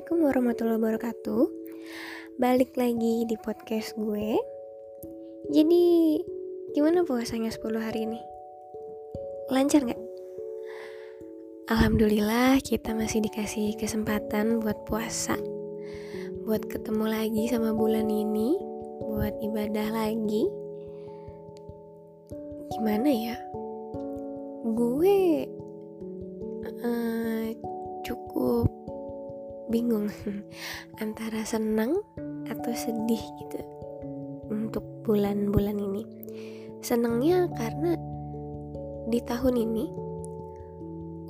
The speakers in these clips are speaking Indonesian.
Assalamualaikum warahmatullahi wabarakatuh Balik lagi di podcast gue Jadi gimana puasanya 10 hari ini? Lancar gak? Alhamdulillah kita masih dikasih kesempatan buat puasa Buat ketemu lagi sama bulan ini Buat ibadah lagi Gimana ya? Gue uh, cukup bingung antara senang atau sedih gitu untuk bulan-bulan ini. Senangnya karena di tahun ini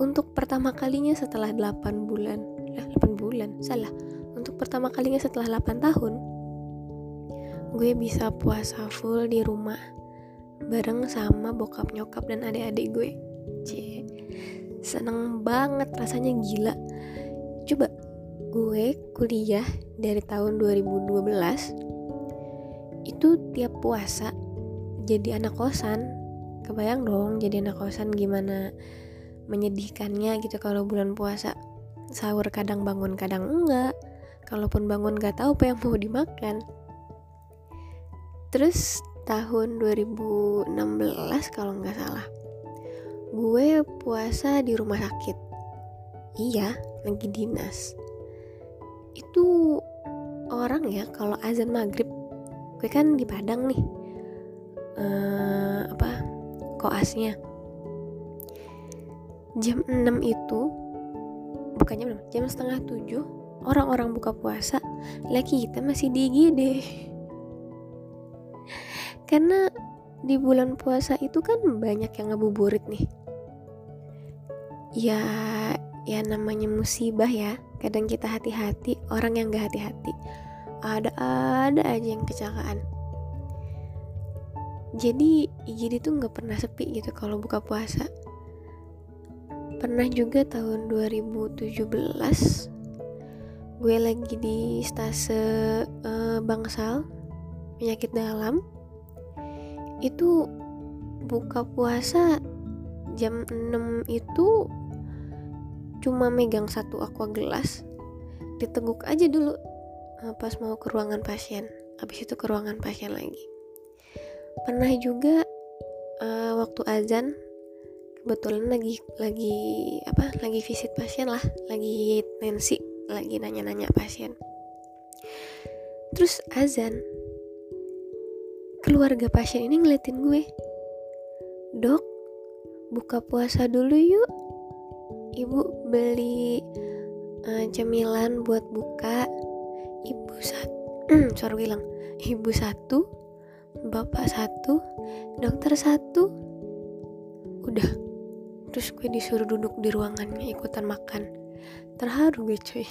untuk pertama kalinya setelah 8 bulan, lah 8 bulan, salah. Untuk pertama kalinya setelah 8 tahun, gue bisa puasa full di rumah bareng sama bokap nyokap dan adik-adik gue. Cie. Seneng banget rasanya gila. Coba gue kuliah dari tahun 2012 itu tiap puasa jadi anak kosan. Kebayang dong jadi anak kosan gimana menyedihkannya gitu kalau bulan puasa. Sahur kadang bangun kadang enggak. Kalaupun bangun gak tahu apa yang mau dimakan. Terus tahun 2016 kalau nggak salah gue puasa di rumah sakit. Iya lagi dinas itu orang ya kalau azan maghrib gue kan di Padang nih. Uh, apa koasnya. Jam 6 itu bukannya belum jam setengah 7 orang-orang buka puasa. Lagi kita masih di IGD karena di bulan puasa itu kan banyak yang ngabuburit nih. Ya ya namanya musibah ya kadang kita hati-hati orang yang gak hati-hati. Ada ada aja yang kecelakaan. Jadi jadi tuh nggak pernah sepi gitu kalau buka puasa. Pernah juga tahun 2017 gue lagi di stase uh, bangsal penyakit dalam. Itu buka puasa jam 6 itu cuma megang satu aqua gelas diteguk aja dulu eh, pas mau ke ruangan pasien. Habis itu ke ruangan pasien lagi. Pernah juga uh, waktu azan kebetulan lagi lagi apa lagi visit pasien lah lagi tensi lagi nanya-nanya pasien. Terus azan keluarga pasien ini ngeliatin gue dok buka puasa dulu yuk ibu beli uh, cemilan buat buka. Ibu satu sorry bilang ibu satu bapak satu dokter satu. Udah. Terus gue disuruh duduk di ruangannya ikutan makan. Terharu gue cuy.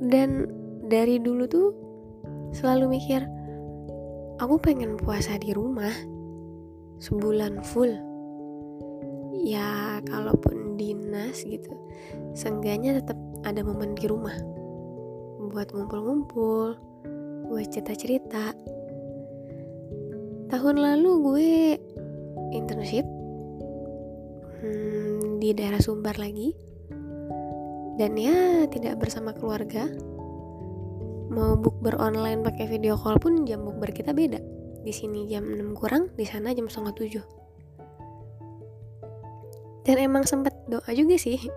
Dan dari dulu tuh selalu mikir aku pengen puasa di rumah sebulan full ya kalaupun dinas gitu seenggaknya tetap ada momen di rumah. Buat ngumpul-ngumpul buat cerita-cerita. Tahun lalu gue internship hmm, di daerah Sumbar lagi. Dan ya tidak bersama keluarga. Mau bukber online pakai video call pun jam bukber kita beda. Di sini jam 6 kurang di sana jam setengah 7 dan emang sempet doa juga sih.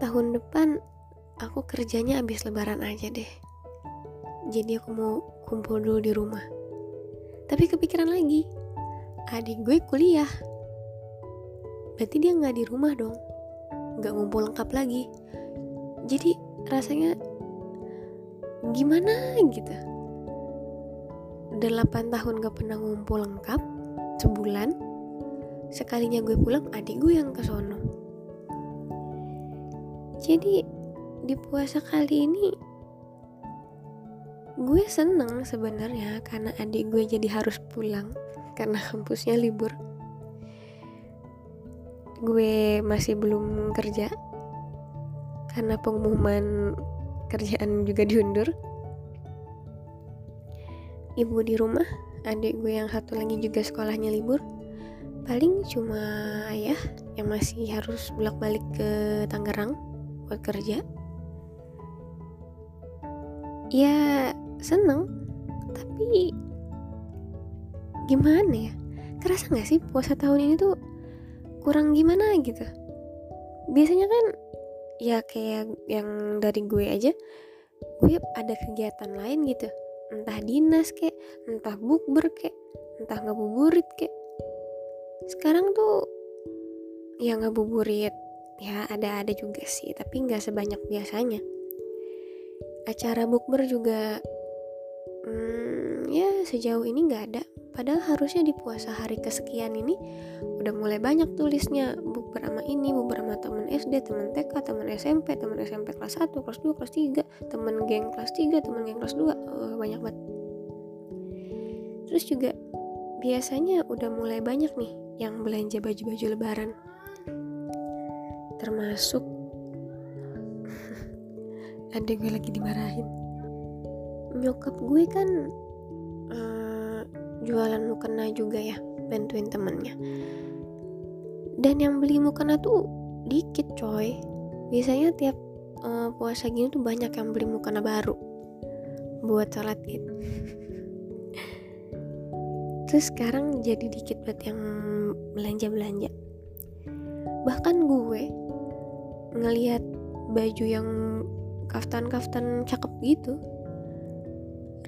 Tahun depan aku kerjanya abis lebaran aja deh. Jadi aku mau kumpul dulu di rumah. Tapi kepikiran lagi adik gue kuliah. Berarti dia nggak di rumah dong. Nggak ngumpul lengkap lagi. Jadi rasanya gimana gitu? Udah 8 tahun gak pernah ngumpul lengkap sebulan sekalinya gue pulang adik gue yang kesono jadi di puasa kali ini gue seneng sebenarnya karena adik gue jadi harus pulang karena kampusnya libur. Gue masih belum kerja karena pengumuman kerjaan juga diundur. Ibu di rumah adik gue yang satu lagi juga sekolahnya libur paling cuma ayah yang masih harus bolak-balik ke Tangerang buat kerja. Ya seneng. Tapi gimana ya? Kerasa nggak sih puasa tahun ini tuh kurang gimana gitu? Biasanya kan ya kayak yang dari gue aja gue ada kegiatan lain gitu. Entah dinas kek entah bukber kek entah ngabuburit kek sekarang tuh ya ngabuburit ya ada-ada juga sih tapi nggak sebanyak biasanya. Acara bukber juga hmm, ya sejauh ini nggak ada. Padahal harusnya di puasa hari kesekian ini udah mulai banyak tulisnya bukber sama ini bukber sama temen SD temen TK temen SMP temen SMP kelas 1 kelas 2 kelas 3 temen geng kelas 3 temen geng kelas 2 oh, banyak banget. Terus juga biasanya udah mulai banyak nih yang belanja baju-baju lebaran. Termasuk ada gue lagi dimarahin. Nyokap gue kan uh, jualan mukena juga ya bantuin temennya. Dan yang beli mukena tuh dikit coy. Biasanya tiap uh, puasa gini tuh banyak yang beli mukena baru buat sholat id terus sekarang jadi dikit buat yang belanja belanja bahkan gue ngelihat baju yang kaftan-kaftan cakep gitu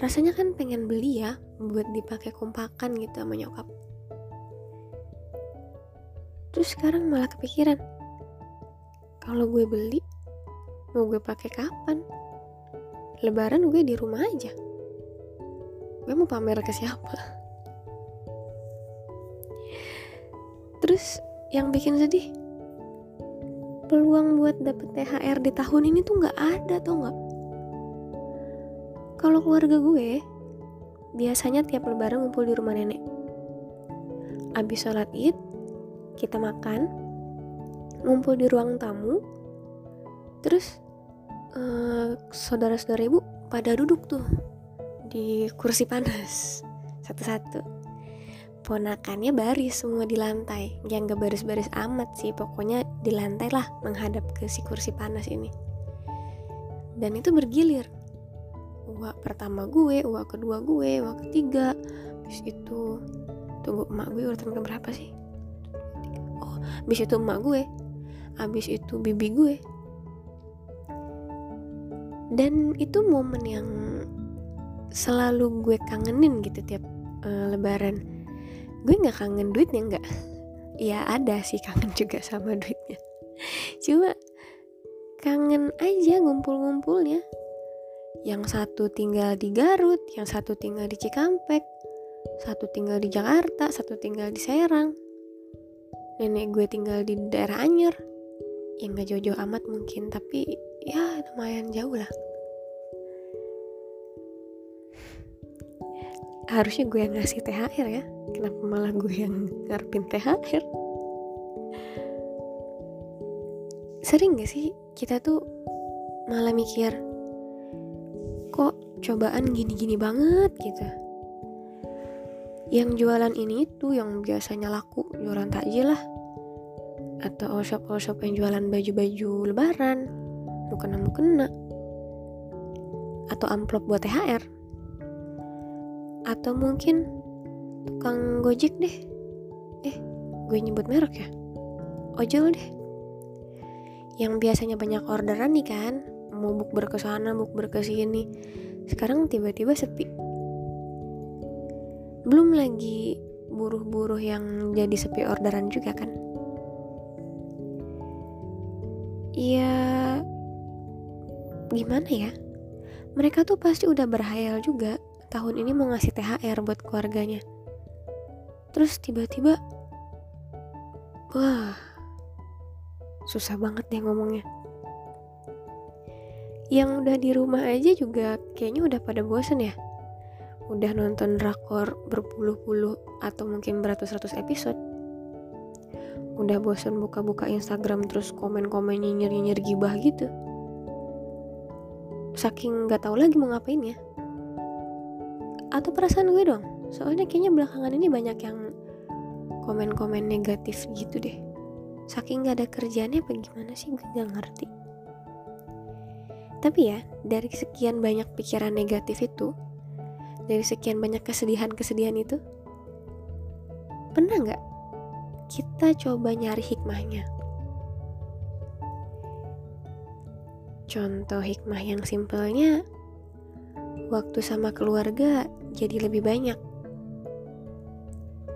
rasanya kan pengen beli ya buat dipakai kompakan gitu sama nyokap. Terus sekarang malah kepikiran kalau gue beli mau gue pakai kapan? Lebaran gue di rumah aja. Gue mau pamer ke siapa terus yang bikin sedih peluang buat dapet THR di tahun ini tuh nggak ada tau nggak? Kalau keluarga gue biasanya tiap lebaran ngumpul di rumah nenek. Abis sholat id kita makan ngumpul di ruang tamu terus uh, saudara-saudara ibu pada duduk tuh di kursi panas satu-satu ponakannya baris semua di lantai. Yang gak baris-baris amat sih pokoknya di lantai lah menghadap ke si kursi panas ini. Dan itu bergilir. Uak pertama gue uak kedua gue uak ketiga. Habis itu tunggu emak gue urutan ke berapa sih? Oh habis itu emak gue. Habis itu bibi gue. Dan itu momen yang selalu gue kangenin gitu tiap uh, lebaran gue nggak kangen duitnya nggak. Ya ada sih kangen juga sama duitnya. Cuma kangen aja ngumpul-ngumpulnya. Yang satu tinggal di Garut yang satu tinggal di Cikampek satu tinggal di Jakarta satu tinggal di Serang. Nenek gue tinggal di daerah Anyer. Yang nggak jauh-jauh amat mungkin tapi ya lumayan jauh lah harusnya gue yang ngasih THR ya. Kenapa malah gue yang ngarepin THR sering gak sih kita tuh malah mikir kok cobaan gini-gini banget? gitu. Yang jualan ini tuh yang biasanya laku jualan takjil lah. Atau all shop all shop yang jualan baju-baju lebaran mukena-mukena atau amplop buat THR atau mungkin tukang gojek deh. Eh gue nyebut merek ya? Ojol deh. Yang biasanya banyak orderan nih kan. Mau bukber ke sana bukber ke sini. Sekarang tiba-tiba sepi. Belum lagi buruh-buruh yang jadi sepi orderan juga kan? Ya gimana ya? Mereka tuh pasti udah berhayal juga tahun ini mau ngasih THR buat keluarganya. Terus tiba-tiba, wah, susah banget deh ngomongnya. Yang udah di rumah aja juga kayaknya udah pada bosen ya. Udah nonton drakor berpuluh-puluh atau mungkin beratus-ratus episode. Udah bosen buka-buka Instagram terus komen-komen nyinyir-nyinyir gibah gitu. Saking gak tahu lagi mau ngapain ya atau perasaan gue dong. Soalnya kayaknya belakangan ini banyak yang komen-komen negatif gitu deh. Saking gak ada kerjaannya apa gimana sih? Gue gak ngerti. Tapi ya dari sekian banyak pikiran negatif itu dari sekian banyak kesedihan-kesedihan itu pernah nggak kita coba nyari hikmahnya? Contoh hikmah yang simpelnya waktu sama keluarga jadi lebih banyak.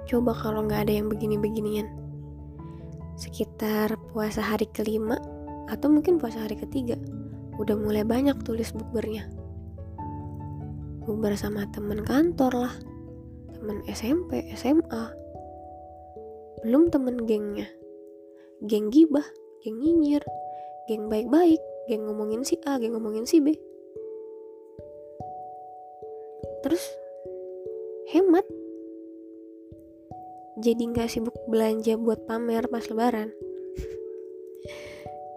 Coba kalau nggak ada yang begini-beginian. Sekitar puasa hari kelima atau mungkin puasa hari ketiga udah mulai banyak tulis bukbernya. Bukber sama temen kantor lah temen SMP, SMA belum temen gengnya. Geng gibah, geng nyinyir geng baik-baik, geng ngomongin si A, geng ngomongin si B. Terus jadi nggak sibuk belanja buat pamer pas lebaran.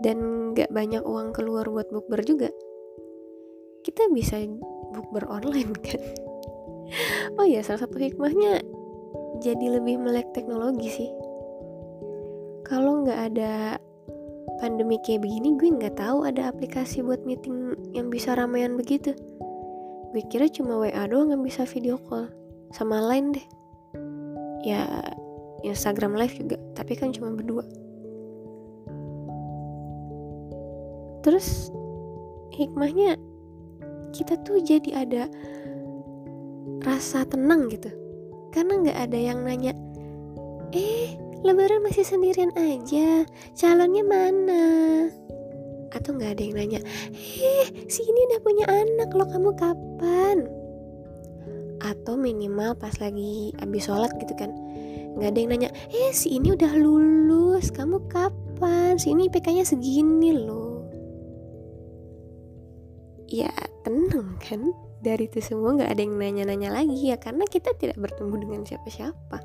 Dan gak banyak uang keluar buat bukber juga. Kita bisa bukber online kan? Oh ya salah satu hikmahnya jadi lebih melek teknologi sih. Kalau nggak ada pandemi kayak begini gue nggak tahu ada aplikasi buat meeting yang bisa ramean begitu. Gue kira cuma WA doang yang bisa video call. Sama lain deh ya Instagram live juga tapi kan cuma berdua. Terus hikmahnya kita tuh jadi ada rasa tenang gitu. Karena nggak ada yang nanya eh lebaran masih sendirian aja? Calonnya mana? Atau nggak ada yang nanya eh si ini udah punya anak lo kamu kapan atau minimal pas lagi abis sholat gitu kan. Nggak ada yang nanya eh si ini udah lulus kamu kapan? Si ini IPK-nya segini loh. Ya tenang kan? Dari itu semua nggak ada yang nanya-nanya lagi ya karena kita tidak bertemu dengan siapa-siapa.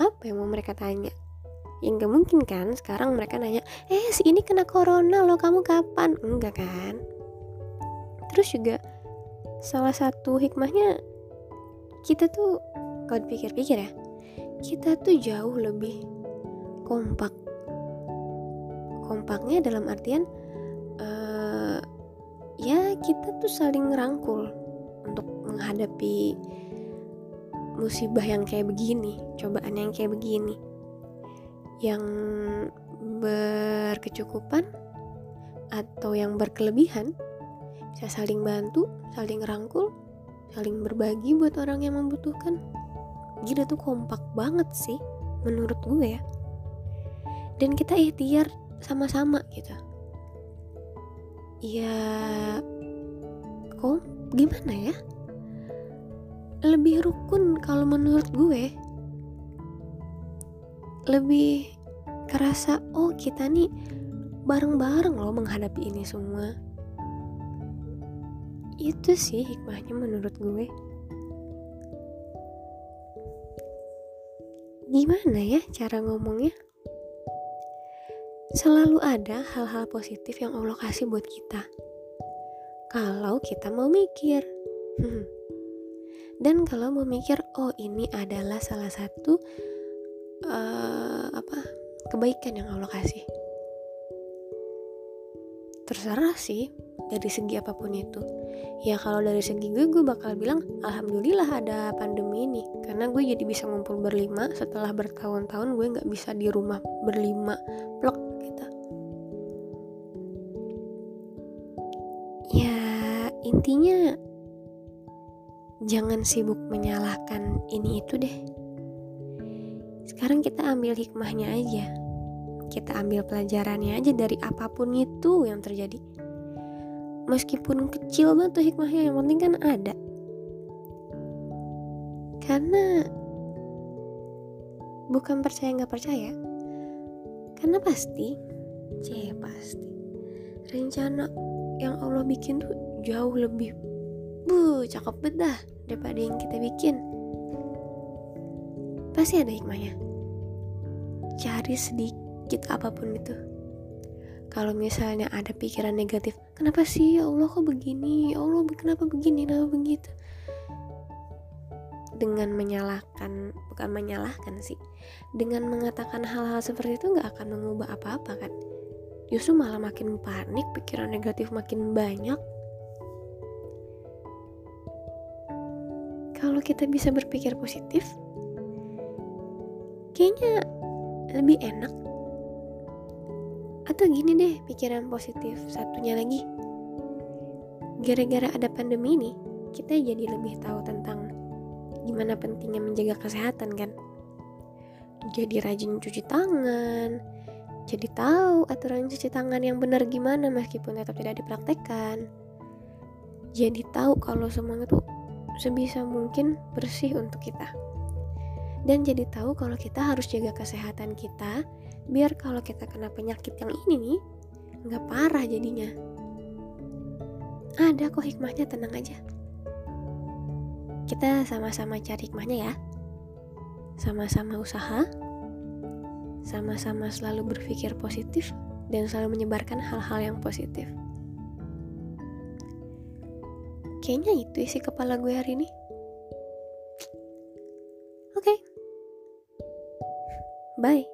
Apa yang mau mereka tanya? Yang gak mungkin kan? Sekarang mereka nanya eh si ini kena corona loh kamu kapan? Enggak kan? Terus juga salah satu hikmahnya kita tuh kalau dipikir-pikir ya kita tuh jauh lebih kompak kompaknya dalam artian ya kita tuh saling ngerangkul untuk menghadapi musibah yang kayak begini, cobaan yang kayak begini. Yang berkecukupan atau yang berkelebihan bisa saling bantu, saling rangkul, saling berbagi buat orang yang membutuhkan. Gila tuh kompak banget sih menurut gue ya. Dan kita ikhtiar sama-sama gitu ya kok gimana ya lebih rukun kalau menurut gue lebih kerasa oh kita nih bareng-bareng loh menghadapi ini semua itu sih hikmahnya menurut gue gimana ya cara ngomongnya Selalu ada hal-hal positif yang Allah kasih buat kita. Kalau kita mau mikir. Dan kalau mau mikir, oh ini adalah salah satu uh, apa kebaikan yang Allah kasih. Terserah sih dari segi apa pun itu. Ya kalau dari segi gue, gue bakal bilang alhamdulillah ada pandemi ini. Karena gue jadi bisa ngumpul berlima setelah bertahun-tahun gue nggak bisa di rumah berlima plok intinya jangan sibuk menyalahkan ini itu deh. Sekarang kita ambil hikmahnya aja. Kita ambil pelajarannya aja dari apa pun itu yang terjadi meskipun kecil banget tuh hikmahnya yang penting kan ada. Karena bukan percaya nggak percaya. Karena pasti c pasti rencana yang Allah bikin tuh jauh lebih bu cakep banget dah daripada yang kita bikin. Pasti ada hikmahnya. Cari sedikit apa pun itu kalau misalnya ada pikiran negatif kenapa sih? Ya Allah kok begini? Ya Allah kenapa begini? Kenapa begitu? Dengan menyalahkan bukan menyalahkan sih dengan mengatakan hal-hal seperti itu nggak akan mengubah apa-apa kan? Justru malah makin panik pikiran negatif makin banyak. Kalau kita bisa berpikir positif kayaknya lebih enak atau gini deh pikiran positif satunya lagi. Gara-gara ada pandemi ini kita jadi lebih tahu tentang gimana pentingnya menjaga kesehatan kan? Jadi rajin cuci tangan jadi tahu aturan cuci tangan yang benar gimana meskipun tetap tidak dipraktekkan. Jadi tahu kalau semuanya tuh sebisa mungkin bersih untuk kita. Dan jadi tahu kalau kita harus jaga kesehatan kita, biar kalau kita kena penyakit yang ini nih, nggak parah jadinya. Ada kok hikmahnya, tenang aja. Kita sama-sama cari hikmahnya ya. Sama-sama usaha, sama-sama selalu berpikir positif, dan selalu menyebarkan hal-hal yang positif. Kayaknya itu isi kepala gue hari ini. Oke. Bye.